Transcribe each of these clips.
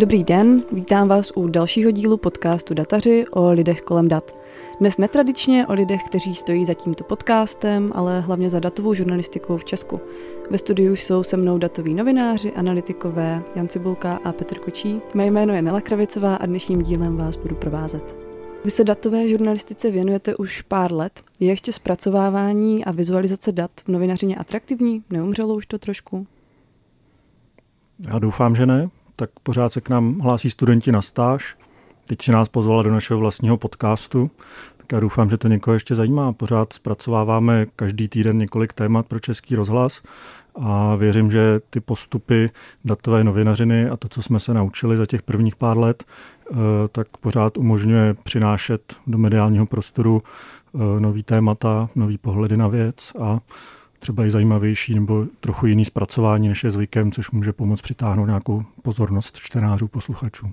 Dobrý den, vítám vás u dalšího dílu podcastu Dataři o lidech kolem dat. Dnes netradičně o lidech, kteří stojí za tímto podcastem, ale hlavně za datovou žurnalistikou v Česku. Ve studiu jsou se mnou datoví novináři, analytikové Jan Cibulka a Petr Kočí. Mé jméno je Nela Kravicová a dnešním dílem vás budu provázet. Vy se datové žurnalistice věnujete už pár let. Je ještě zpracovávání a vizualizace dat v novinařině atraktivní? Neumřelo už to trošku? Já doufám, že ne. Tak pořád se k nám hlásí studenti na stáž. Teď si nás pozvala do našeho vlastního podcastu. Tak já doufám, že to někoho ještě zajímá. Pořád zpracováváme každý týden několik témat pro Český rozhlas a věřím, že ty postupy datové novinařiny a to, co jsme se naučili za těch prvních pár let, eh, tak pořád umožňuje přinášet do mediálního prostoru eh, nový témata, nový pohledy na věc a třeba i zajímavější nebo trochu jiný zpracování, než je zvykem, což může pomoct přitáhnout nějakou pozornost čtenářů, posluchačů.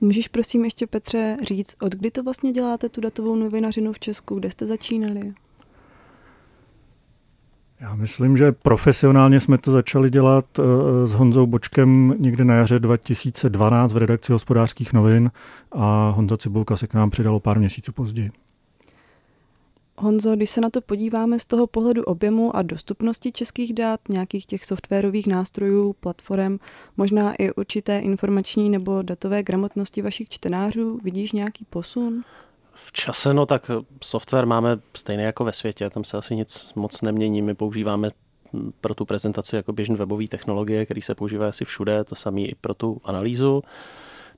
Můžeš prosím ještě Petře říct, od kdy to vlastně děláte tu datovou novinařinu v Česku, kde jste začínali? Já myslím, že profesionálně jsme to začali dělat uh, s Honzou Bočkem někdy na jaře 2012 v redakci hospodářských novin a Honza Cibulka se k nám přidalo pár měsíců později. Honzo, když se na to podíváme z toho pohledu objemu a dostupnosti českých dat, nějakých těch softwarových nástrojů, platform, možná i určité informační nebo datové gramotnosti vašich čtenářů, vidíš nějaký posun? V čase, no tak software máme stejně jako ve světě, tam se asi nic moc nemění. My používáme pro tu prezentaci jako běžné webové technologie, které se používá asi všude, to samé i pro tu analýzu.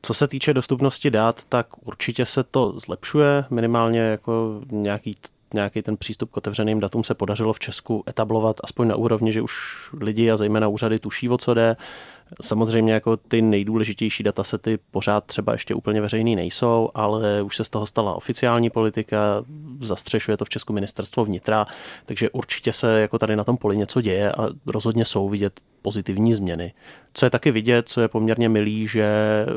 Co se týče dostupnosti dat, tak určitě se to zlepšuje, minimálně jako nějaký nějaký ten přístup k otevřeným datům se podařilo v Česku etablovat aspoň na úrovni, že už lidi a zejména úřady tuší, o co jde. Samozřejmě jako ty nejdůležitější datasety pořád třeba ještě úplně veřejný nejsou, ale už se z toho stala oficiální politika, zastřešuje to v Česku ministerstvo vnitra, takže určitě se jako tady na tom poli něco děje a rozhodně jsou vidět pozitivní změny. Co je taky vidět, co je poměrně milý, že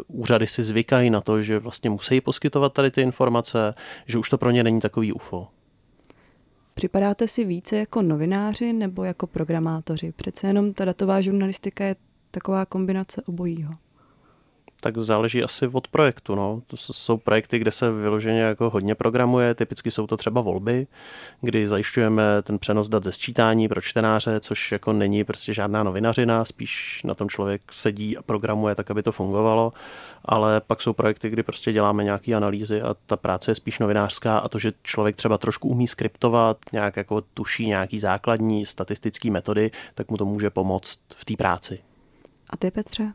úřady si zvykají na to, že vlastně musí poskytovat tady ty informace, že už to pro ně není takový UFO. Připadáte si více jako novináři nebo jako programátoři? Přece jenom ta datová žurnalistika je taková kombinace obojího tak záleží asi od projektu. No. To jsou projekty, kde se vyloženě jako hodně programuje, typicky jsou to třeba volby, kdy zajišťujeme ten přenos dat ze sčítání pro čtenáře, což jako není prostě žádná novinařina, spíš na tom člověk sedí a programuje tak, aby to fungovalo, ale pak jsou projekty, kdy prostě děláme nějaké analýzy a ta práce je spíš novinářská a to, že člověk třeba trošku umí skriptovat, nějak jako tuší nějaký základní statistické metody, tak mu to může pomoct v té práci. A ty, Petře?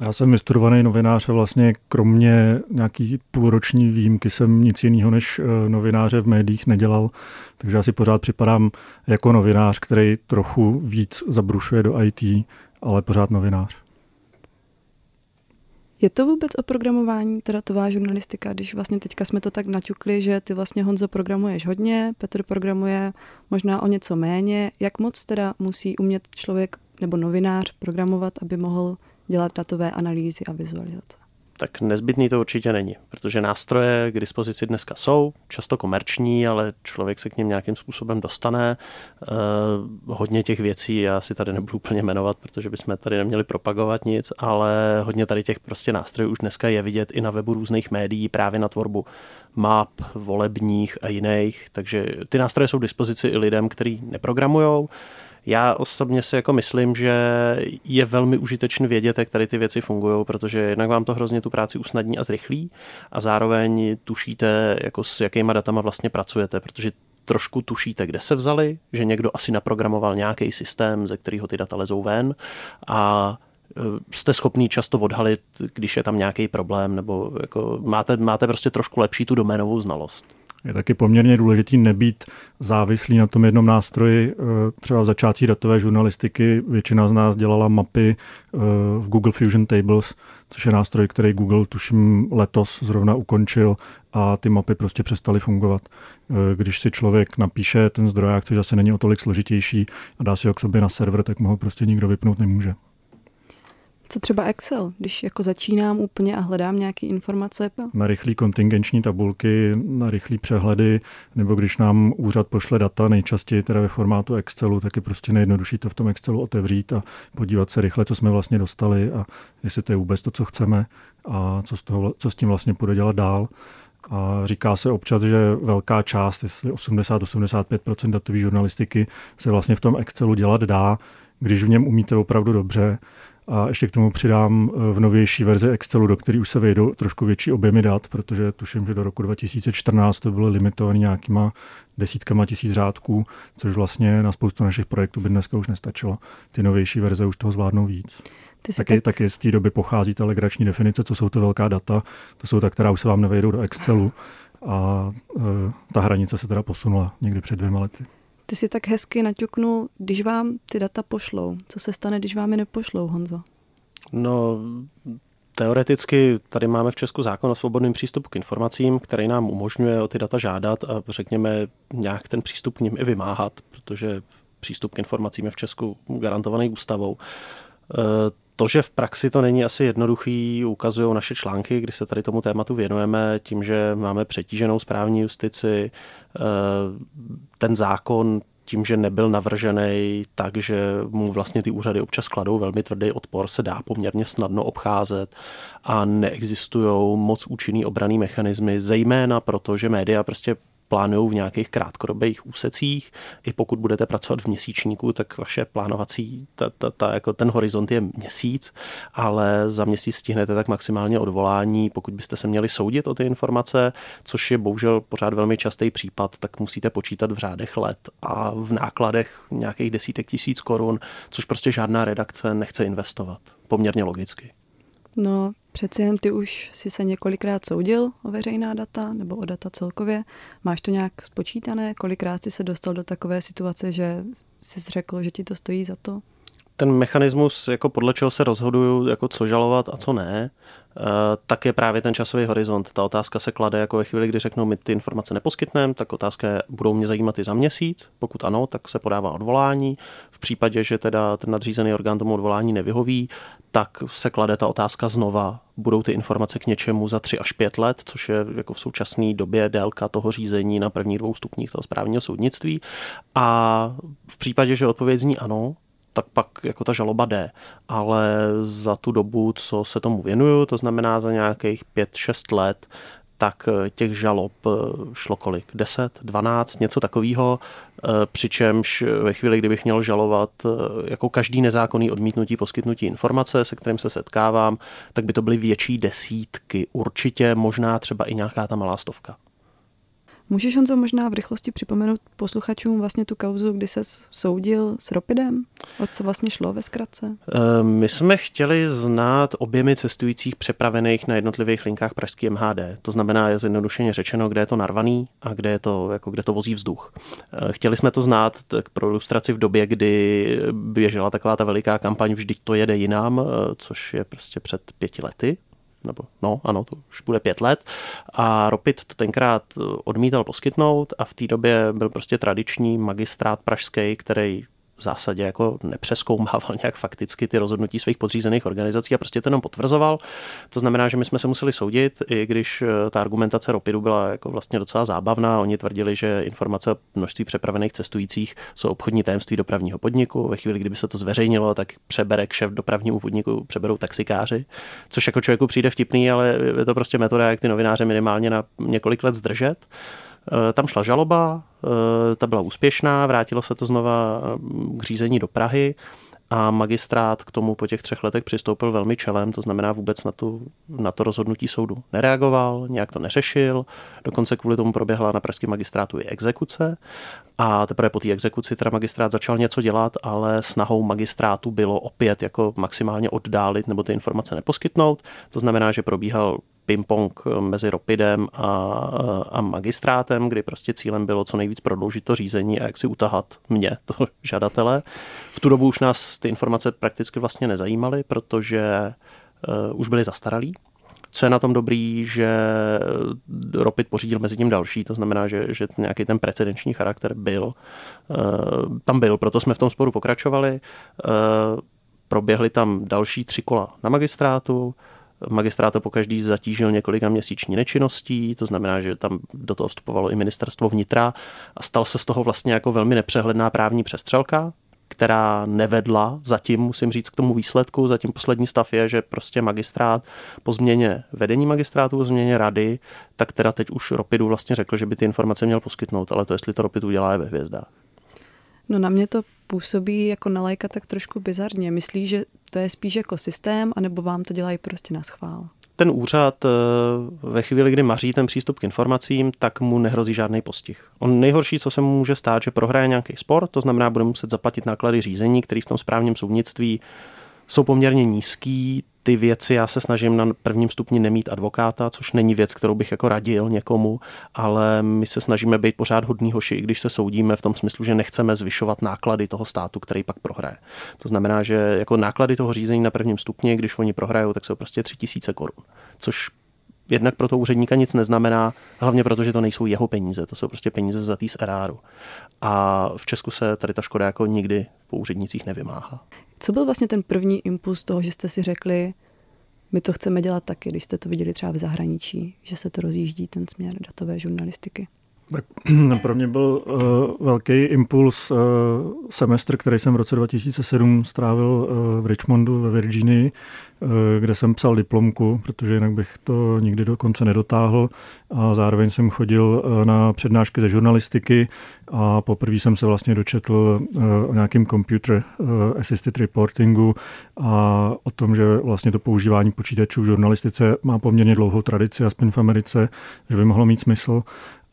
Já jsem vystudovaný novinář a vlastně kromě nějaký půlroční výjimky jsem nic jiného než eh, novináře v médiích nedělal, takže já si pořád připadám jako novinář, který trochu víc zabrušuje do IT, ale pořád novinář. Je to vůbec o programování, teda tvá žurnalistika, když vlastně teďka jsme to tak naťukli, že ty vlastně Honzo programuješ hodně, Petr programuje možná o něco méně. Jak moc teda musí umět člověk nebo novinář programovat, aby mohl dělat datové analýzy a vizualizace? Tak nezbytný to určitě není, protože nástroje k dispozici dneska jsou, často komerční, ale člověk se k ním nějakým způsobem dostane. Eh, hodně těch věcí já si tady nebudu úplně jmenovat, protože bychom tady neměli propagovat nic, ale hodně tady těch prostě nástrojů už dneska je vidět i na webu různých médií právě na tvorbu map, volebních a jiných, takže ty nástroje jsou k dispozici i lidem, kteří neprogramujou, já osobně si jako myslím, že je velmi užitečné vědět, jak tady ty věci fungují, protože jednak vám to hrozně tu práci usnadní a zrychlí a zároveň tušíte, jako s jakýma datama vlastně pracujete, protože trošku tušíte, kde se vzali, že někdo asi naprogramoval nějaký systém, ze kterého ty data lezou ven a e, jste schopný často odhalit, když je tam nějaký problém, nebo jako máte, máte prostě trošku lepší tu doménovou znalost. Je taky poměrně důležitý nebýt závislý na tom jednom nástroji. Eh, třeba v začátcích datové žurnalistiky většina z nás dělala mapy eh, v Google Fusion Tables, což je nástroj, který Google tuším letos zrovna ukončil a ty mapy prostě přestaly fungovat. Eh, když si člověk napíše ten zdroják, což zase není o tolik složitější a dá si ho k sobě na server, tak mu ho prostě nikdo vypnout nemůže. Co třeba Excel, když jako začínám úplně a hledám nějaké informace? Na rychlé kontingenční tabulky, na rychlé přehledy, nebo když nám úřad pošle data, nejčastěji teda ve formátu Excelu, tak je prostě nejjednodušší to v tom Excelu otevřít a podívat se rychle, co jsme vlastně dostali a jestli to je vůbec to, co chceme a co s, toho, co s tím vlastně půjde dělat dál. A říká se občas, že velká část, jestli 80-85% datové žurnalistiky se vlastně v tom Excelu dělat dá, když v něm umíte opravdu dobře. A ještě k tomu přidám eh, v novější verzi Excelu, do které už se vejdou trošku větší objemy dat, protože tuším, že do roku 2014 to bylo limitované nějakýma desítkama tisíc řádků, což vlastně na spoustu našich projektů by dneska už nestačilo. Ty novější verze už toho zvládnou víc. Ty taky, tak... taky z té doby pochází ta legrační definice, co jsou to velká data. To jsou ta, která už se vám nevejdou do Excelu. A e, ta hranice se teda posunula někdy před dvěma lety. Ty si tak hezky naťuknul, když vám ty data pošlou. Co se stane, když vám je nepošlou, Honzo? No, Teoreticky tady máme v Česku zákon o svobodném přístupu k informacím, který nám umožňuje o ty data žádat a řekněme nějak ten přístup k ním i vymáhat, protože přístup k informacím je v Česku garantovaný ústavou. To, že v praxi to není asi jednoduchý, ukazují naše články, kdy se tady tomu tématu věnujeme, tím, že máme přetíženou správní justici, eh, ten zákon tím, že nebyl navržený tak, že mu vlastně ty úřady občas kladou velmi tvrdý odpor, se dá poměrně snadno obcházet a neexistují moc účinný obraný mechanismy, zejména proto, že média prostě plánují v nějakých krátkodobých úsecích. I pokud budete pracovat v měsíčníku, tak vaše plánovací, ta, ta, ta, jako ten horizont je měsíc, ale za měsíc stihnete tak maximálně odvolání. Pokud byste se měli soudit o ty informace, což je bohužel pořád velmi častý případ, tak musíte počítat v řádech let a v nákladech nějakých desítek tisíc korun, což prostě žádná redakce nechce investovat. Poměrně logicky. No, přeci jen ty už si se několikrát soudil o veřejná data nebo o data celkově. Máš to nějak spočítané? Kolikrát jsi se dostal do takové situace, že jsi řekl, že ti to stojí za to? Ten mechanismus, jako podle čeho se rozhoduju, jako co žalovat a co ne, tak je právě ten časový horizont. Ta otázka se klade jako ve chvíli, kdy řeknou, my ty informace neposkytneme, tak otázka je, budou mě zajímat i za měsíc. Pokud ano, tak se podává odvolání. V případě, že teda ten nadřízený orgán tomu odvolání nevyhoví, tak se klade ta otázka znova, budou ty informace k něčemu za tři až pět let, což je jako v současné době délka toho řízení na prvních dvou stupních toho správního soudnictví. A v případě, že odpověď zní ano, tak pak jako ta žaloba jde. Ale za tu dobu, co se tomu věnuju, to znamená za nějakých 5-6 let, tak eh, těch žalob eh, šlo kolik? 10, 12, něco takového, eh, přičemž ve chvíli, kdybych měl žalovat jako každý nezákonný odmítnutí poskytnutí informace, se kterým se setkávám, tak by to byly větší desítky, určitě možná třeba i nějaká ta malá stovka. Můžeš Honzo možná v rychlosti připomenout posluchačům vlastně tu kauzu, kdy se soudil s Ropidem? O co vlastně šlo ve zkratce? Eh, my jsme chtěli znát objemy cestujících přepravených na jednotlivých linkách pražský MHD. To znamená, je zjednodušeně řečeno, kde je to narvaný a kde, je to, jako kde to vozí vzduch. Eh, chtěli jsme to znát tak pro ilustraci v době, kdy běžela taková ta veliká kampaň Vždyť to jede jinam, eh, což je prostě před pěti lety, nebo no, ano, to už bude pět let. A Ropit to tenkrát odmítal poskytnout a v té době byl prostě tradiční magistrát pražský, který v zásadě jako nepřeskoumával nějak fakticky ty rozhodnutí svých podřízených organizací a prostě to jenom potvrzoval. To znamená, že my jsme se museli soudit, i když eh, ta argumentace Ropidu byla jako vlastně docela zábavná. Oni tvrdili, že informace o množství přepravených cestujících jsou obchodní tajemství dopravního podniku. Ve chvíli, kdyby se to zveřejnilo, tak přebere šéf dopravnímu podniku, přeberou taxikáři, což jako člověku přijde vtipný, ale je to prostě metoda, jak ty novináře minimálně na několik let zdržet. Eh, tam šla žaloba, ta byla úspěšná, vrátilo se to znova eh, k řízení do Prahy a magistrát k tomu po těch třech letech přistoupil velmi čelem, to znamená vůbec na, tu, na to rozhodnutí soudu nereagoval, nějak to neřešil, dokonce kvůli tomu proběhla na pražském magistrátu i exekuce. A teprve po té exekuci teda magistrát začal něco dělat, ale snahou magistrátu bylo opět jako maximálně oddálit nebo ty informace neposkytnout, to znamená, že probíhal ping-pong mezi Ropidem a, a magistrátem, kdy prostě cílem bylo co nejvíc prodloužit to řízení a jak si utahat mě, toho žadatele. V tu dobu už nás ty informace prakticky vlastně nezajímaly, protože uh, už byly zastaralí. Co je na tom dobrý, že Ropit pořídil mezi tím další, to znamená, že, že nějaký ten precedenční charakter byl. Uh, tam byl, proto jsme v tom sporu pokračovali. Uh, proběhly tam další tři kola na magistrátu, Magistrát to pokaždý zatížil několika měsíční nečinností, to znamená, že tam do toho vstupovalo i ministerstvo vnitra a stal se z toho vlastně jako velmi nepřehledná právní přestřelka, která nevedla zatím, musím říct, k tomu výsledku. Zatím poslední stav je, že prostě magistrát po změně vedení magistrátu, po změně rady, tak teda teď už Ropidu vlastně řekl, že by ty informace měl poskytnout, ale to, jestli to Ropid udělá, je ve hvězdách. No na mě to působí jako na lajka tak trošku bizarně. Myslí, že to je spíš jako systém, anebo vám to dělají prostě na schvál? Ten úřad eh, ve chvíli, kdy maří ten přístup k informacím, tak mu nehrozí žádný postih. On nejhorší, co se mu může stát, že prohraje nějaký spor, to znamená, bude muset zaplatit náklady řízení, který v tom správním soudnictví jsou poměrně nízký, ty věci já se snažím na prvním stupni nemít advokáta, což není věc, kterou bych jako radil někomu, ale my se snažíme být pořád hodný hoši, i když se soudíme v tom smyslu, že nechceme zvyšovat náklady toho státu, který pak prohraje. To znamená, že jako náklady toho řízení na prvním stupni, když oni prohrajou, tak jsou prostě 3000 korun, což jednak pro toho úředníka nic neznamená, hlavně proto, že to nejsou jeho peníze, to jsou prostě peníze za z eráru. A v Česku se tady ta škoda jako nikdy po úřednicích nevymáhá. Co byl vlastně ten první impuls toho, že jste si řekli, my to chceme dělat taky, když jste to viděli třeba v zahraničí, že se to rozjíždí ten směr datové žurnalistiky? Tak pro mě byl uh, velký impuls uh, semestr, který jsem v roce 2007 strávil uh, v Richmondu ve Virginii, uh, kde jsem psal diplomku, protože jinak bych to nikdy do konce nedotáhl. A zároveň jsem chodil uh, na přednášky ze žurnalistiky a poprvé jsem se vlastně dočetl uh, o nějakém computer uh, assisted reportingu a o tom, že vlastně to používání počítačů v žurnalistice má poměrně dlouhou tradici, aspoň v Americe, že by mohlo mít smysl.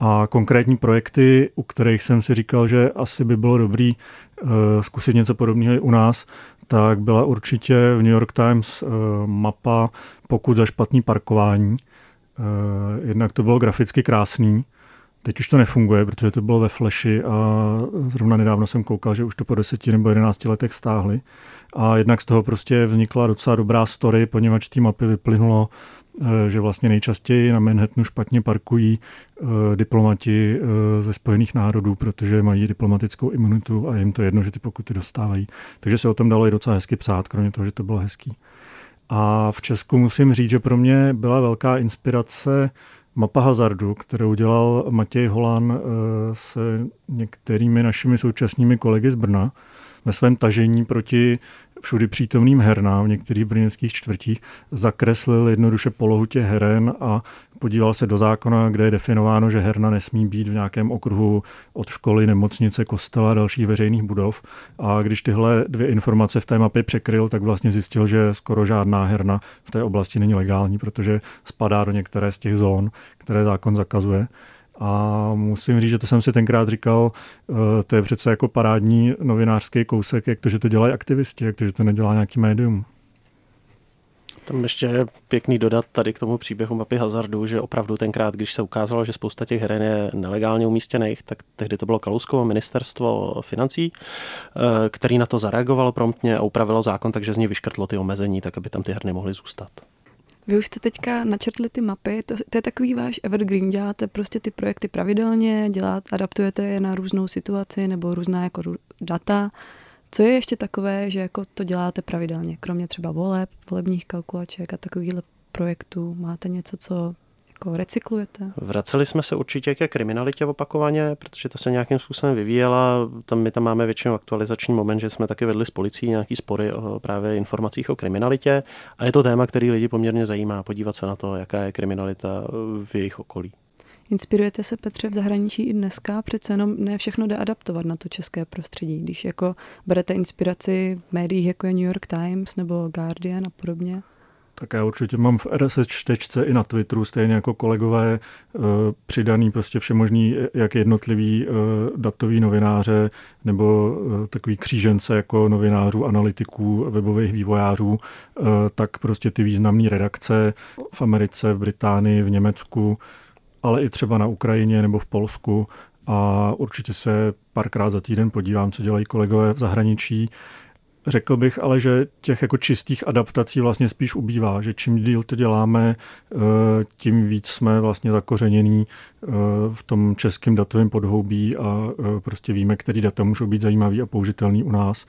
A konkrétní projekty, u kterých jsem si říkal, že asi by bylo dobrý uh, zkusit něco podobného i u nás, tak byla určitě v New York Times uh, mapa pokud za špatný parkování. Uh, jednak to bylo graficky krásný, Teď už to nefunguje, protože to bylo ve Flashi a zrovna nedávno jsem koukal, že už to po deseti nebo jedenácti letech stáhli. A jednak z toho prostě vznikla docela dobrá story, poněvadž té mapy vyplynulo, Eh, že vlastně nejčastěji na Manhattanu špatně parkují uh, diplomati uh, ze Spojených národů, protože mají diplomatickou imunitu a jim to jedno, že ty pokuty dostávají. Takže se o tom dalo i docela hezky psát, kromě toho, že to bylo hezký. A v Česku musím říct, že pro mě byla velká inspirace mapa hazardu, kterou dělal Matěj Holan uh, s některými našimi současnými kolegy z Brna ve svém tažení proti všudy přítomným hernám v některých brněnských čtvrtích zakreslil jednoduše polohu těch heren a podíval se do zákona, kde je definováno, že herna nesmí být v nějakém okruhu od školy, nemocnice, kostela a dalších veřejných budov. A když tyhle dvě informace v té mapě překryl, tak vlastně zjistil, že skoro žádná herna v té oblasti není legální, protože spadá do některé z těch zón, které zákon zakazuje. A musím říct, že to jsem si tenkrát říkal, uh, to je přece jako parádní novinářský kousek, jak to, že to dělají aktivisti, jak to, že to nedělá nějaký médium. Tam ještě je pěkný dodat tady k tomu příběhu mapy hazardu, že opravdu tenkrát, když se ukázalo, že spousta těch heren je nelegálně umístěných, tak tehdy to bylo Kalouskovo ministerstvo financí, eh, který na to zareagovalo promptně a upravilo zákon, takže z něj vyškrtlo ty omezení, tak aby tam ty herny mohly zůstat. Vy už jste teďka načrtli ty mapy, to, to je takový váš evergreen, děláte prostě ty projekty pravidelně, děláte, adaptujete je na různou situaci nebo různá jako data. Co je ještě takové, že jako to děláte pravidelně, kromě třeba voleb, volebních kalkulaček a takovýchhle projektů? Máte něco, co jako recyklujete? Vraceli jsme se určitě ke kriminalitě opakovaně, protože ta se nějakým způsobem vyvíjela. Tam my tam máme většinou aktualizační moment, že jsme taky vedli s policií nějaký spory o právě informacích o kriminalitě a je to téma, který lidi poměrně zajímá, podívat se na to, jaká je kriminalita v jejich okolí. Inspirujete se, Petře, v zahraničí i dneska? Přece jenom ne všechno jde adaptovat na to české prostředí. Když jako berete inspiraci v médiích, jako je New York Times nebo Guardian a podobně? Tak já určitě mám v RSS čtečce i na Twitteru, stejně jako kolegové, eh, přidaný prostě všemožný, jak jednotlivý eh, datový novináře nebo eh, takový křížence jako novinářů, analytiků, webových vývojářů, tak prostě ty významné redakce v Americe, v Británii, v Německu, ale i třeba na Ukrajině nebo v Polsku a určitě se párkrát za týden podívám, co dělají kolegové v zahraničí. Řekl bych ale, že těch jako čistých adaptací vlastně spíš ubývá, že čím díl to děláme, eh, tím víc jsme vlastně zakořenění eh, v tom českém datovém podhoubí a eh, prostě víme, který data můžou být zajímavý a použitelný u nás.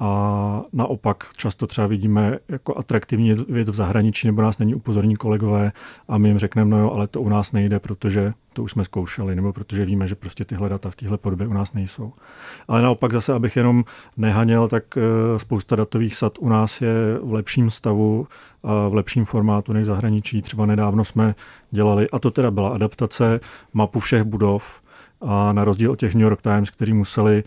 A naopak často třeba vidíme jako atraktivní věc v zahraničí, nebo nás není upozorní kolegové a my jim řekneme, no jo, ale to u nás nejde, protože to už jsme zkoušeli, nebo protože víme, že prostě tyhle data v téhle podobě u nás nejsou. Ale naopak zase, abych jenom nehaněl, tak eh, spousta datových sad u nás je v lepším stavu, a v lepším formátu než v zahraničí. Třeba nedávno jsme dělali, a to teda byla adaptace mapu všech budov, a na rozdíl od těch New York Times, který museli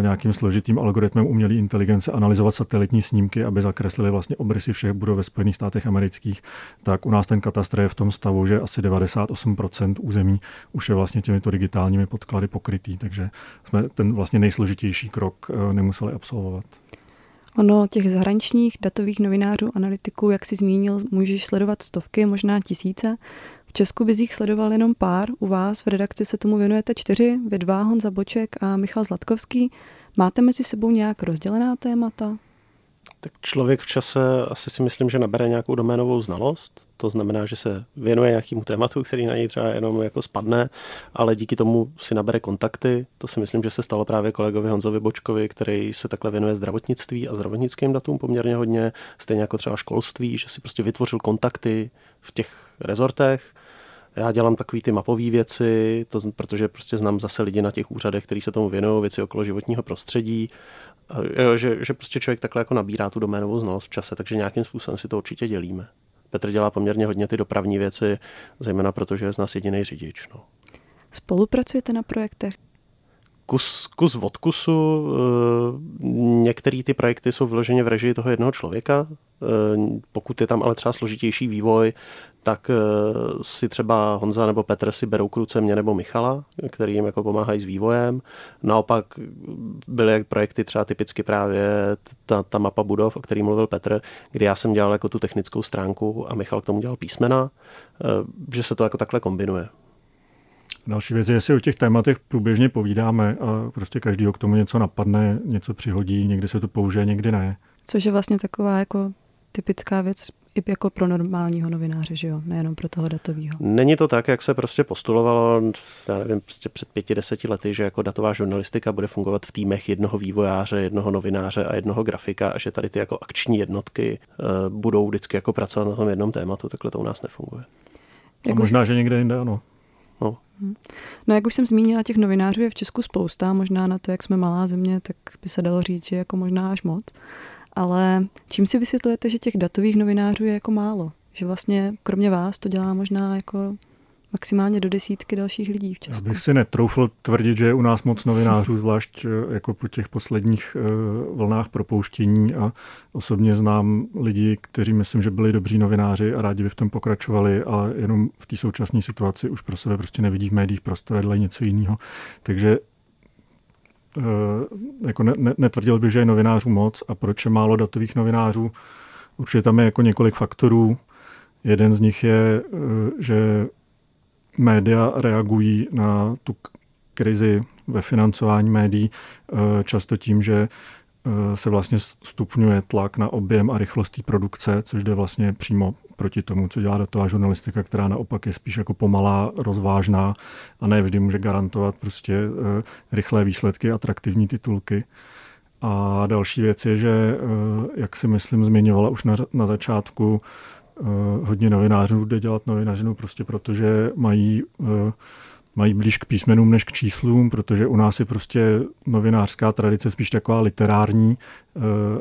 nějakým složitým algoritmem umělé inteligence analyzovat satelitní snímky, aby zakreslili vlastně obrysy všech budov ve Spojených státech amerických, tak u nás ten katastr je v tom stavu, že asi 98% území už je vlastně těmito digitálními podklady pokrytý, takže jsme ten vlastně nejsložitější krok eh, nemuseli absolvovat. Ono těch zahraničních datových novinářů, analytiků, jak si zmínil, můžeš sledovat stovky, možná tisíce. Česku bys jich sledoval jenom pár, u vás v redakci se tomu věnujete čtyři, vy dva, Honza Boček a Michal Zlatkovský. Máte mezi sebou nějak rozdělená témata? Tak člověk v čase asi si myslím, že nabere nějakou doménovou znalost. To znamená, že se věnuje nějakému tématu, který na něj třeba jenom jako spadne, ale díky tomu si nabere kontakty. To si myslím, že se stalo právě kolegovi Honzovi Bočkovi, který se takhle věnuje zdravotnictví a zdravotnickým datům poměrně hodně, stejně jako třeba školství, že si prostě vytvořil kontakty v těch rezortech já dělám takové ty mapové věci, to, protože prostě znám zase lidi na těch úřadech, kteří se tomu věnují, věci okolo životního prostředí, jo, že, že prostě člověk takhle jako nabírá tu doménovou znalost v čase, takže nějakým způsobem si to určitě dělíme. Petr dělá poměrně hodně ty dopravní věci, zejména protože je z nás jediný řidič. No. Spolupracujete na projektech? kus, kus od kusu. Eh, některé ty projekty jsou vyloženě v režii toho jednoho člověka. Eh, pokud je tam ale třeba složitější vývoj, tak eh, si třeba Honza nebo Petr si berou k ruce mě nebo Michala, který jim jako pomáhají s vývojem. Naopak byly projekty třeba typicky právě ta, ta mapa budov, o který mluvil Petr, kdy já jsem dělal jako tu technickou stránku a Michal k tomu dělal písmena, že se to jako takhle kombinuje. Další věc je, jestli o těch tématech průběžně povídáme a prostě každý k tomu něco napadne, něco přihodí, někdy se to použije, někdy ne. Což je vlastně taková jako typická věc i jako pro normálního novináře, že jo, nejenom pro toho datového. Není to tak, jak se prostě postulovalo, já nevím, prostě před pěti, deseti lety, že jako datová žurnalistika bude fungovat v týmech jednoho vývojáře, jednoho novináře a jednoho grafika a že tady ty jako akční jednotky uh, budou vždycky jako pracovat na tom jednom tématu, takhle to u nás nefunguje. A možná, že někde jinde ano. No. no jak už jsem zmínila, těch novinářů je v Česku spousta, možná na to, jak jsme malá země, tak by se dalo říct, že jako možná až moc. Ale čím si vysvětlujete, že těch datových novinářů je jako málo? Že vlastně kromě vás to dělá možná jako maximálně do desítky dalších lidí v Česku. Já bych si netroufl tvrdit, že je u nás moc novinářů, zvlášť eh, jako po těch posledních uh, vlnách propouštění a osobně znám lidi, kteří myslím, že byli dobří novináři a rádi by v tom pokračovali a jenom v té současné situaci už pro sebe prostě nevidí v médiích prostor a dělají něco jiného. Takže jako ne, ne, netvrdil bych, že je novinářů moc a proč je málo datových novinářů. Určitě tam je jako několik faktorů. Jeden z nich je, že média reagují na tu krizi ve financování médií eh, často tím, že eh, se vlastně stupňuje tlak na objem a rychlost produkce, což jde vlastně přímo proti tomu, co dělá datová žurnalistika, která naopak je spíš jako pomalá, rozvážná a ne vždy může garantovat prostě eh, rychlé výsledky, atraktivní titulky. A další věc je, že, jak si myslím zmiňovala už na, na začátku, hodně novinářů jde dělat novinařinu prostě protože mají, mají blíž k písmenům než k číslům, protože u nás je prostě novinářská tradice spíš taková literární,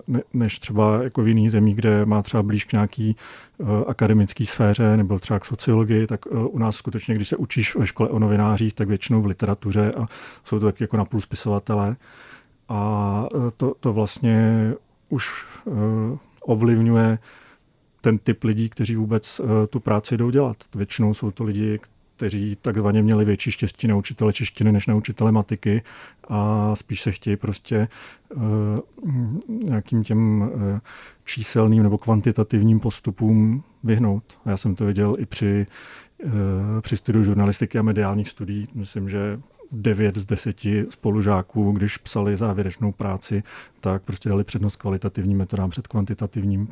ne, než třeba jako v jiných zemích, kde má třeba blíž k nějaký uh, akademický sféře nebo třeba k sociologii, tak uh, u nás skutečně, když se učíš ve škole o novinářích, tak většinou v literatuře a jsou to taky jako napůl spisovatelé. A to, to vlastně už ovlivňuje ten typ lidí, kteří vůbec tu práci jdou dělat. Většinou jsou to lidi, kteří takzvaně měli větší štěstí na učitele češtiny než na učitele matiky a spíš se chtějí prostě uh, nějakým těm uh, číselným nebo kvantitativním postupům vyhnout. A já jsem to viděl i při, uh, při studiu žurnalistiky a mediálních studií. Myslím, že 9 z 10 spolužáků, když psali závěrečnou práci, tak prostě dali přednost kvalitativním metodám před kvantitativním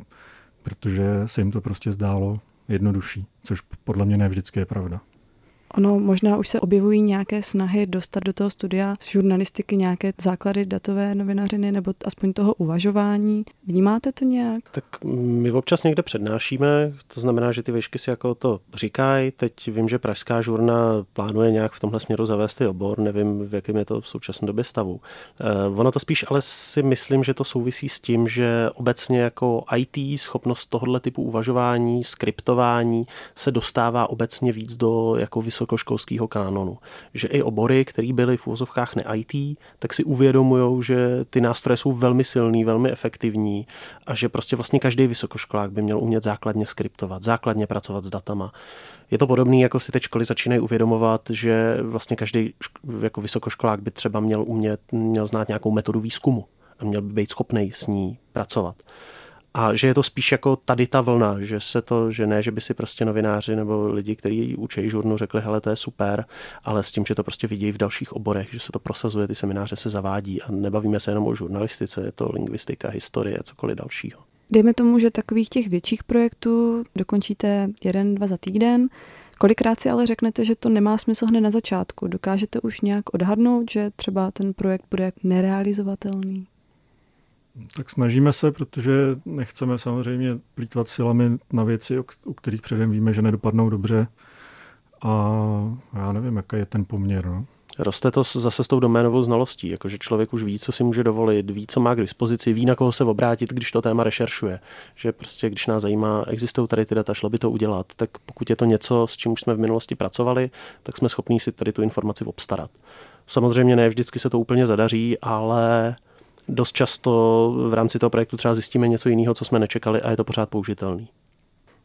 protože se jim to prostě zdálo jednodušší, což podle mě ne vždycky je pravda. Ono možná už se objevují nějaké snahy dostat do toho studia z žurnalistiky nějaké základy datové novinařiny nebo aspoň toho uvažování. Vnímáte to nějak? Tak my občas někde přednášíme, to znamená, že ty výšky si jako to říkají. Teď vím, že Pražská žurna plánuje nějak v tomhle směru zavést ty obor, nevím, v jakém je to v současné době stavu. Uh, ono to spíš ale si myslím, že to souvisí s tím, že obecně jako IT schopnost tohohle typu uvažování, skriptování se dostává obecně víc do jako vysokoškolského kánonu. Že i obory, které byly v úvozovkách ne IT, tak si uvědomují, že ty nástroje jsou velmi silný, velmi efektivní a že prostě vlastně každý vysokoškolák by měl umět základně skriptovat, základně pracovat s datama. Je to podobné, jako si teď školy začínají uvědomovat, že vlastně každý jako vysokoškolák by třeba měl umět, měl znát nějakou metodu výzkumu a měl by být schopný s ní pracovat. A že je to spíš jako tady ta vlna, že se to, že ne, že by si prostě novináři nebo lidi, kteří učí žurnu, řekli, hele, to je super, ale s tím, že to prostě vidí v dalších oborech, že se to prosazuje, ty semináře se zavádí a nebavíme se jenom o žurnalistice, je to lingvistika, historie, cokoliv dalšího. Dejme tomu, že takových těch větších projektů dokončíte jeden, dva za týden. Kolikrát si ale řeknete, že to nemá smysl hned na začátku? Dokážete už nějak odhadnout, že třeba ten projekt bude nerealizovatelný? Tak snažíme se, protože nechceme samozřejmě plítvat silami na věci, u kterých předem víme, že nedopadnou dobře. A já nevím, jaký je ten poměr. No. Roste to zase s tou doménovou znalostí, jakože člověk už ví, co si může dovolit, ví, co má k dispozici, ví, na koho se obrátit, když to téma rešeršuje. Že prostě, když nás zajímá, existují tady ty data, šlo by to udělat, tak pokud je to něco, s čím už jsme v minulosti pracovali, tak jsme schopni si tady tu informaci obstarat. Samozřejmě ne vždycky se to úplně zadaří, ale dost často v rámci toho projektu třeba zjistíme něco jiného, co jsme nečekali a je to pořád použitelný.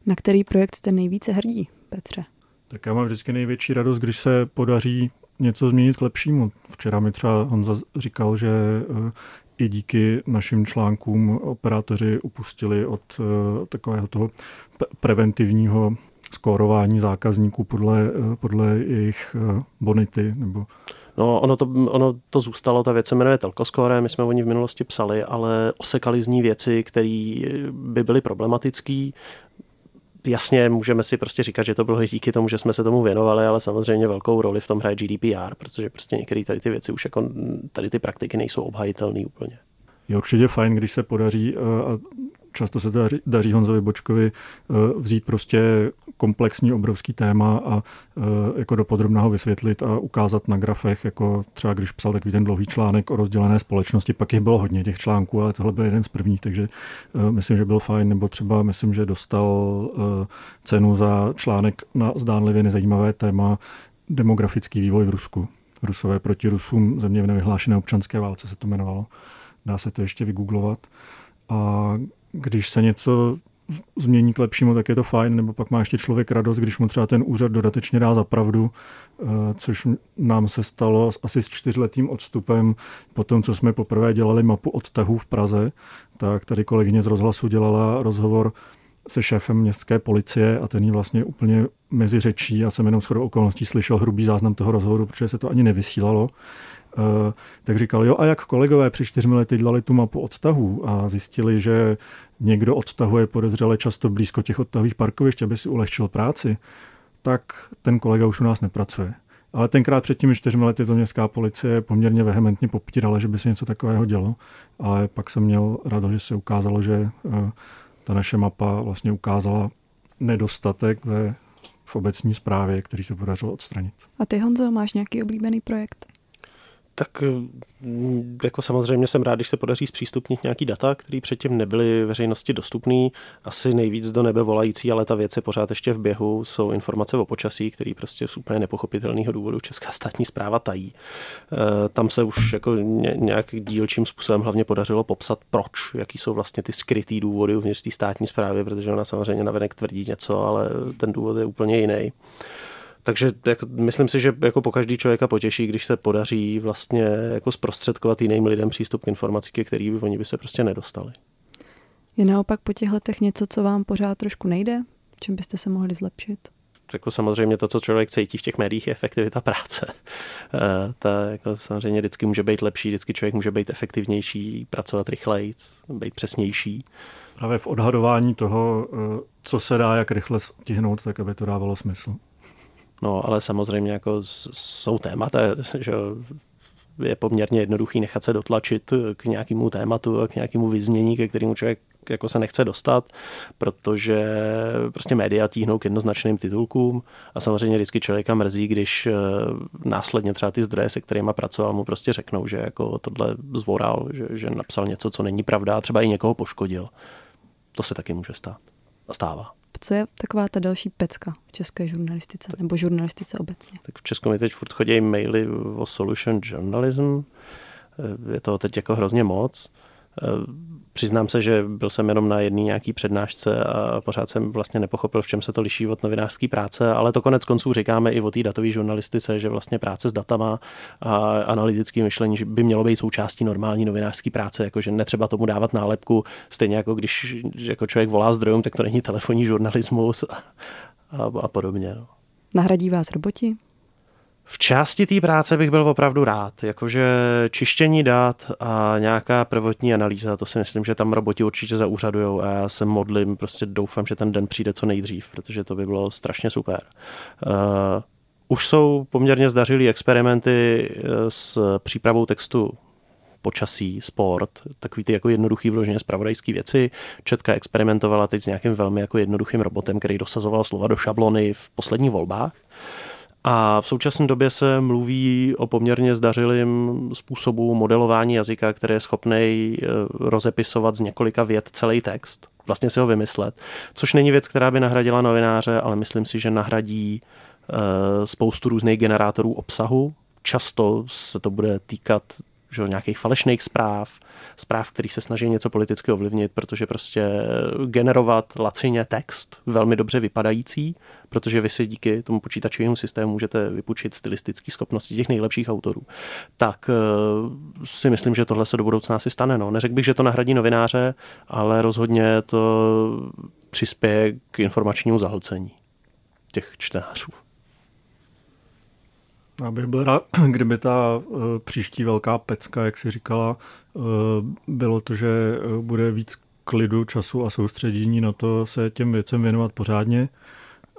Na který projekt jste nejvíce hrdí, Petře? Tak já mám vždycky největší radost, když se podaří něco změnit k lepšímu. Včera mi třeba Honza říkal, že eh, i díky našim článkům operátoři upustili od eh, takového toho preventivního skórování zákazníků podle, eh, podle jejich bonity nebo No, ono to, ono to zůstalo, ta věc se jmenuje Telkoscore, my jsme o ní v minulosti psali, ale osekali z ní věci, které by byly problematické. Jasně, můžeme si prostě říkat, že to bylo díky tomu, že jsme se tomu věnovali, ale samozřejmě velkou roli v tom hraje GDPR, protože prostě některé tady ty věci už jako tady ty praktiky nejsou obhajitelné úplně. Je určitě fajn, když se podaří, eh, a často se daří, daří Honzovi Bočkovi, eh, vzít prostě komplexní obrovský téma a eh, jako do podrobného vysvětlit a ukázat na grafech, jako třeba když psal takový ten dlouhý článek o rozdělené společnosti, pak jich bylo hodně těch článků, ale tohle byl jeden z prvních, takže myslím, že byl fajn, nebo třeba myslím, že dostal cenu za článek na zdánlivě nezajímavé téma demografický vývoj v Rusku. Rusové proti Rusům, země v nevyhlášené občanské válce se to jmenovalo dá se to ještě vygooglovat. A když se něco změní k lepšímu, tak je to fajn, nebo pak má ještě člověk radost, když mu třeba ten úřad dodatečně dá za pravdu, eh, což nám se stalo asi s čtyřletým odstupem po tom, co jsme poprvé dělali mapu odtahů v Praze, tak tady kolegyně z rozhlasu dělala rozhovor se šéfem městské policie a ten jí vlastně úplně mezi řečí. Já jsem jenom shodou okolností slyšel hrubý záznam toho rozhovoru, protože se to ani nevysílalo. Eh, tak říkal, jo a jak kolegové při čtyřmi lety dělali tu mapu odtahů a zjistili, že někdo odtahuje podezřele často blízko těch odtahových parkovišť, aby si ulehčil práci, tak ten kolega už u nás nepracuje. Ale tenkrát před těmi čtyřmi lety to městská policie poměrně vehementně popírala, že by se něco takového dělo. Ale pak jsem měl radost, že se ukázalo, že eh, ta naše mapa vlastně ukázala nedostatek ve, v obecní správě, který se podařilo odstranit. A ty, Honzo, máš nějaký oblíbený projekt? Tak mm, jako samozřejmě jsem rád, když se podaří zpřístupnit nějaký data, které předtím nebyly veřejnosti dostupné. Asi nejvíc do nebe volající, ale ta věc je pořád ještě v běhu, jsou informace o počasí, které prostě z úplně nepochopitelného důvodu Česká státní zpráva tají. E, tam se už jako nějak dílčím způsobem hlavně podařilo popsat, proč, jaký jsou vlastně ty skrytý důvody uvnitř té státní zprávy, protože ona samozřejmě navenek tvrdí něco, ale ten důvod je úplně jiný. Takže jako, myslím si, že jako po každý člověka potěší, když se podaří vlastně jako zprostředkovat jiným lidem přístup k informací, ke který by oni by se prostě nedostali. Je naopak po těch letech něco, co vám pořád trošku nejde? Čím byste se mohli zlepšit? Jako samozřejmě to, co člověk cítí v těch médiích, je efektivita práce. Eh, ta jako samozřejmě vždycky může být lepší, vždycky člověk může být efektivnější, pracovat rychleji, být přesnější. Právě v odhadování toho, eh, co se dá, jak rychle stihnout, tak aby to dávalo smysl. No, ale samozřejmě jako jsou témata, že je poměrně jednoduchý nechat se dotlačit k nějakému tématu a k nějakému vyznění, ke kterému člověk jako se nechce dostat, protože prostě média tíhnou k jednoznačným titulkům a samozřejmě vždycky člověka mrzí, když eh, následně třeba ty zdroje, se kterými pracoval, mu prostě řeknou, že jako tohle zvoral, že, že napsal něco, co není pravda a třeba i někoho poškodil. To se taky může stát a stává. Co je taková ta další pecka v české žurnalistice nebo žurnalistice obecně? Tak v Česku mi teď furt chodí maily o solution journalism. Je to teď jako hrozně moc. Přiznám se, že byl jsem jenom na jedné nějaký přednášce a pořád jsem vlastně nepochopil, v čem se to liší od novinářské práce, ale to konec konců říkáme i o té datové žurnalistice, že vlastně práce s datama a analytickým myšlení by mělo být součástí normální novinářské práce, jakože netřeba tomu dávat nálepku, stejně jako když jako člověk volá zdrojům, tak to není telefonní žurnalismus a, a, a podobně. No. Nahradí vás roboti? V části té práce bych byl opravdu rád, jakože čištění dat a nějaká prvotní analýza, to si myslím, že tam roboti určitě zaúřadujou a já se modlím, prostě doufám, že ten den přijde co nejdřív, protože to by bylo strašně super. Uh, už jsou poměrně zdařilý experimenty eh, s přípravou textu počasí, sport, takový ty jako jednoduchý vloženě zpravodajské věci. Četka experimentovala teď s nějakým velmi jako jednoduchým robotem, který dosazoval slova do šablony v posledních volbách. A v současné době se mluví o poměrně zdařilém způsobu modelování jazyka, který je schopný eh, rozepisovat z několika vět celý text, vlastně si ho vymyslet, což není věc, která by nahradila novináře, ale myslím si, že nahradí eh, spoustu různých generátorů obsahu. Často se to bude týkat že, nějakých falešných zpráv, zpráv, který se snaží něco politicky ovlivnit, protože prostě generovat lacině text, velmi dobře vypadající, protože vy si díky tomu počítačovému systému můžete vypučit stylistické schopnosti těch nejlepších autorů. Tak eh, si myslím, že tohle se do budoucna asi stane. No. Neřekl bych, že to nahradí novináře, ale rozhodně to přispěje k informačnímu zahlcení těch čtenářů. Já bych byl rád, kdyby ta uh, příští velká pecka, jak si říkala, uh, bylo to, že uh, bude víc klidu, času a soustředění na to se těm věcem věnovat pořádně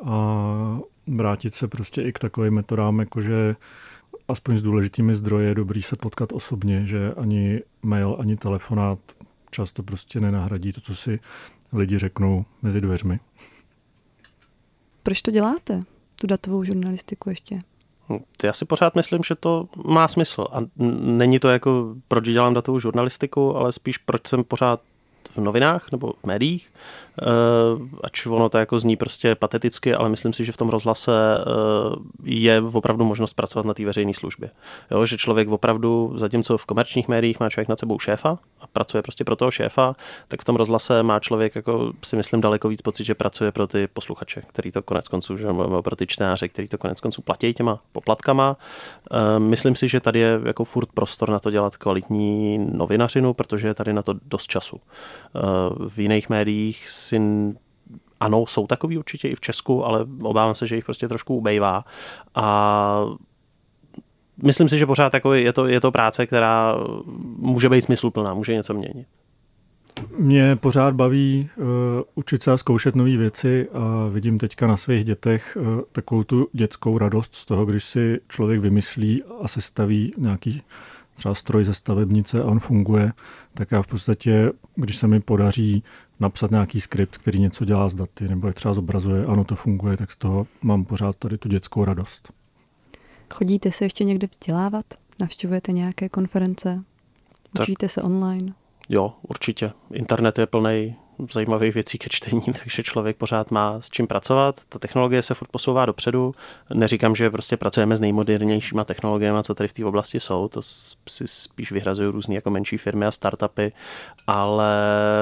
a vrátit se prostě i k takovým metodám, jakože aspoň s důležitými zdroji je dobrý se potkat osobně, že ani mail, ani telefonát často prostě nenahradí to, co si lidi řeknou mezi dveřmi. Proč to děláte, tu datovou žurnalistiku ještě? Já si pořád myslím, že to má smysl. A není to jako, proč dělám datovou žurnalistiku, ale spíš proč jsem pořád v novinách nebo v médiích, eh, ač ono to jako zní prostě pateticky, ale myslím si, že v tom rozhlase eh, je opravdu možnost pracovat na té veřejné službě. Jo, že člověk opravdu, zatímco v komerčních médiích má člověk nad sebou šéfa a pracuje prostě pro toho šéfa, tak v tom rozhlase má člověk jako si myslím daleko víc pocit, že pracuje pro ty posluchače, který to konec konců, že pro ty čtenáře, který to konec konců platí těma poplatkama. Eh, myslím si, že tady je jako furt prostor na to dělat kvalitní novinařinu, protože je tady na to dost času. V jiných médiích si ano, jsou takový určitě i v Česku, ale obávám se, že jich prostě trošku ubejvá. A myslím si, že pořád jako je, to, je to práce, která může být smysluplná, může něco měnit. Mě pořád baví uh, učit se a zkoušet nové věci a vidím teďka na svých dětech uh, takovou tu dětskou radost z toho, když si člověk vymyslí a sestaví nějaký třeba stroj ze stavebnice a on funguje, tak já v podstatě, když se mi podaří napsat nějaký skript, který něco dělá s daty, nebo je třeba zobrazuje, ano, to funguje, tak z toho mám pořád tady tu dětskou radost. Chodíte se ještě někde vzdělávat? Navštěvujete nějaké konference? Učíte tak. se online? Jo, určitě. Internet je plný zajímavých věcí ke čtení, takže člověk pořád má s čím pracovat. Ta technologie se furt posouvá dopředu. Neříkám, že prostě pracujeme s nejmodernějšíma technologiemi, co tady v té oblasti jsou, to si spíš vyhrazují různé jako menší firmy a startupy, ale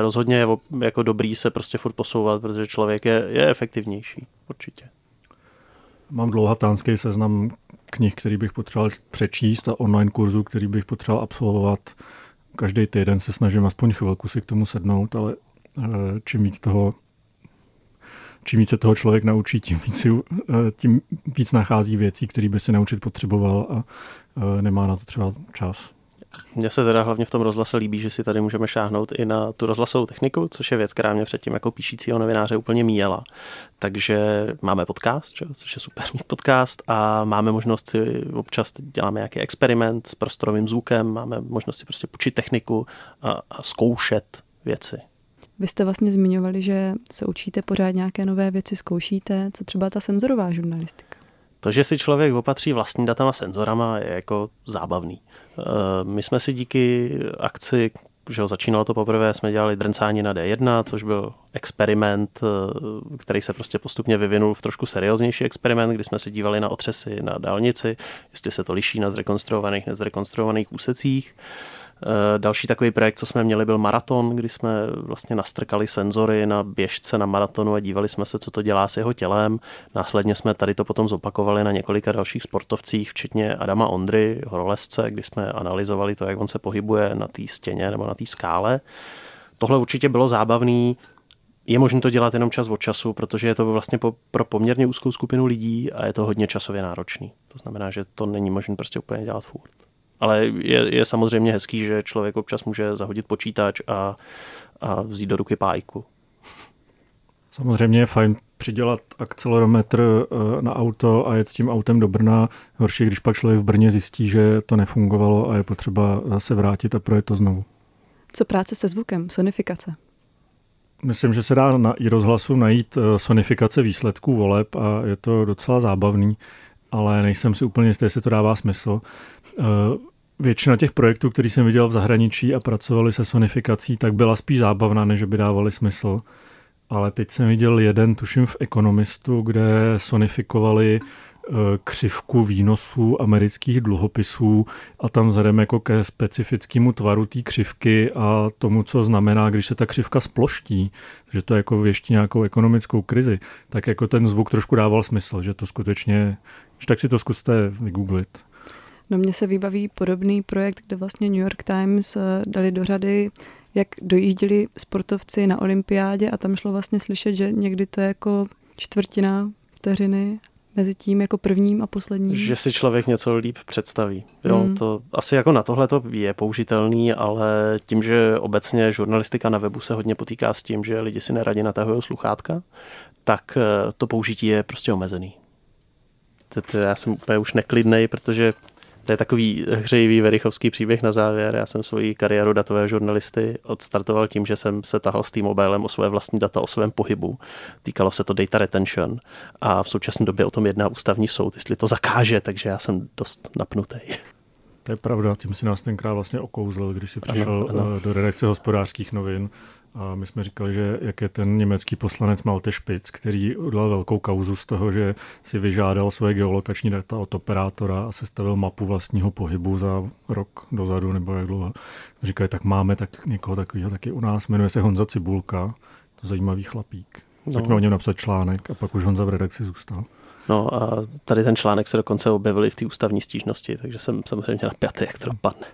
rozhodně je jako dobrý se prostě furt posouvat, protože člověk je, je efektivnější, určitě. Mám dlouhatánský seznam knih, který bych potřeboval přečíst a online kurzu, který bych potřeboval absolvovat. Každý týden se snažím aspoň chvilku si k tomu sednout, ale čím víc toho čím více toho člověk naučí, tím víc, eh, tím víc nachází věcí, které by se naučit potřeboval a eh, nemá na to třeba čas. Mně se teda hlavně v tom rozhlase líbí, že si tady můžeme šáhnout i na tu rozhlasovou techniku, což je věc, která mě předtím jako píšícího novináře úplně míjela. Takže máme podcast, což je super mít podcast a máme možnost si občas děláme nějaký experiment s prostorovým zvukem, máme možnost si prostě počít techniku a, a zkoušet věci. Vy jste vlastně zmiňovali, že se učíte pořád nějaké nové věci, zkoušíte. Co třeba ta senzorová žurnalistika? To, že si člověk opatří vlastní datama senzorama, je jako zábavný. Eh, my jsme si díky akci, že ho začínalo to poprvé, jsme dělali drncání na D1, což byl experiment, eh, který se prostě postupně vyvinul v trošku serióznější experiment, kdy jsme se dívali na otřesy na dálnici, jestli se to liší na zrekonstruovaných, nezrekonstruovaných úsecích. Eh, další takový projekt, co jsme měli, byl maraton, kdy jsme vlastně nastrkali senzory na běžce na maratonu a dívali jsme se, co to dělá s jeho tělem. Následně jsme tady to potom zopakovali na několika dalších sportovcích, včetně Adama Ondry, horolezce, kdy jsme analyzovali to, jak on se pohybuje na té stěně nebo na té skále. Tohle určitě bylo zábavný, je možné to dělat jenom čas od času, protože je to vlastně po, pro poměrně úzkou skupinu lidí a je to hodně časově náročný. To znamená, že to není možné prostě úplně dělat furt. Ale je, je samozřejmě hezký, že člověk občas může zahodit počítač a, a vzít do ruky pájku. Samozřejmě je fajn přidělat akcelerometr eh, na auto a jet s tím autem do Brna. Horší, když pak člověk v Brně zjistí, že to nefungovalo a je potřeba se vrátit a projet to znovu. Co práce se zvukem, sonifikace? Myslím, že se dá na i rozhlasu najít eh, sonifikace výsledků voleb a je to docela zábavný ale nejsem si úplně jistý, jestli to dává smysl. Eh, většina těch projektů, který jsem viděl v zahraničí a pracovali se sonifikací, tak byla spíš zábavná, než by dávali smysl. Ale teď jsem viděl jeden, tuším v Ekonomistu, kde sonifikovali eh, křivku výnosů amerických dluhopisů a tam vzhledem jako ke specifickému tvaru té křivky a tomu, co znamená, když se ta křivka sploští, že to jako věští nějakou ekonomickou krizi, tak jako ten zvuk trošku dával smysl, že to skutečně tak si to zkuste vygooglit. No mně se vybaví podobný projekt, kde vlastně New York Times eh, dali do řady, jak dojížděli sportovci na olympiádě a tam šlo vlastně slyšet, že někdy to je jako čtvrtina vteřiny mezi tím jako prvním a posledním. Že si člověk něco líp představí. Jo, hmm. to asi jako na tohle to je použitelný, ale tím, že obecně žurnalistika na webu se hodně potýká s tím, že lidi si neradě natahují sluchátka, tak eh, to použití je prostě omezený to, já jsem úplně už neklidnej, protože to je takový hřejivý verichovský příběh na závěr. Já jsem svoji kariéru datové žurnalisty odstartoval tím, že jsem se tahal s tím mobilem o své vlastní data, o svém pohybu. Týkalo se to data retention a v současné době o tom jedná ústavní soud, jestli to zakáže, takže já jsem dost napnutý. To je pravda, tím si nás tenkrát vlastně okouzlil, když si přišel ano, ano. Eh, do redakce hospodářských novin a my jsme říkali, že jak je ten německý poslanec Malte Spitz, který udělal velkou kauzu z toho, že si vyžádal svoje geolokační data od operátora a sestavil mapu vlastního pohybu za rok dozadu nebo jak dlouho. Říkali, tak máme tak někoho takového taky u nás, jmenuje se Honza Cibulka, to zajímavý chlapík. No. Pojďme o něm napsat článek a pak už Honza v redakci zůstal. No a tady ten článek se dokonce objevil i v té ústavní stížnosti, takže jsem samozřejmě napjatý, jak to dopadne.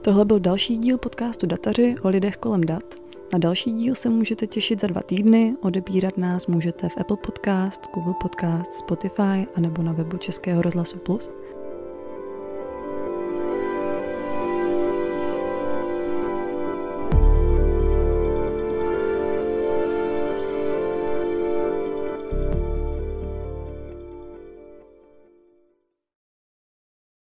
Tohle byl další díl podcastu Dataři o lidech kolem dat. Na další díl se můžete těšit za dva týdny, odebírat nás můžete v Apple Podcast, Google Podcast, Spotify a nebo na webu Českého rozhlasu Plus.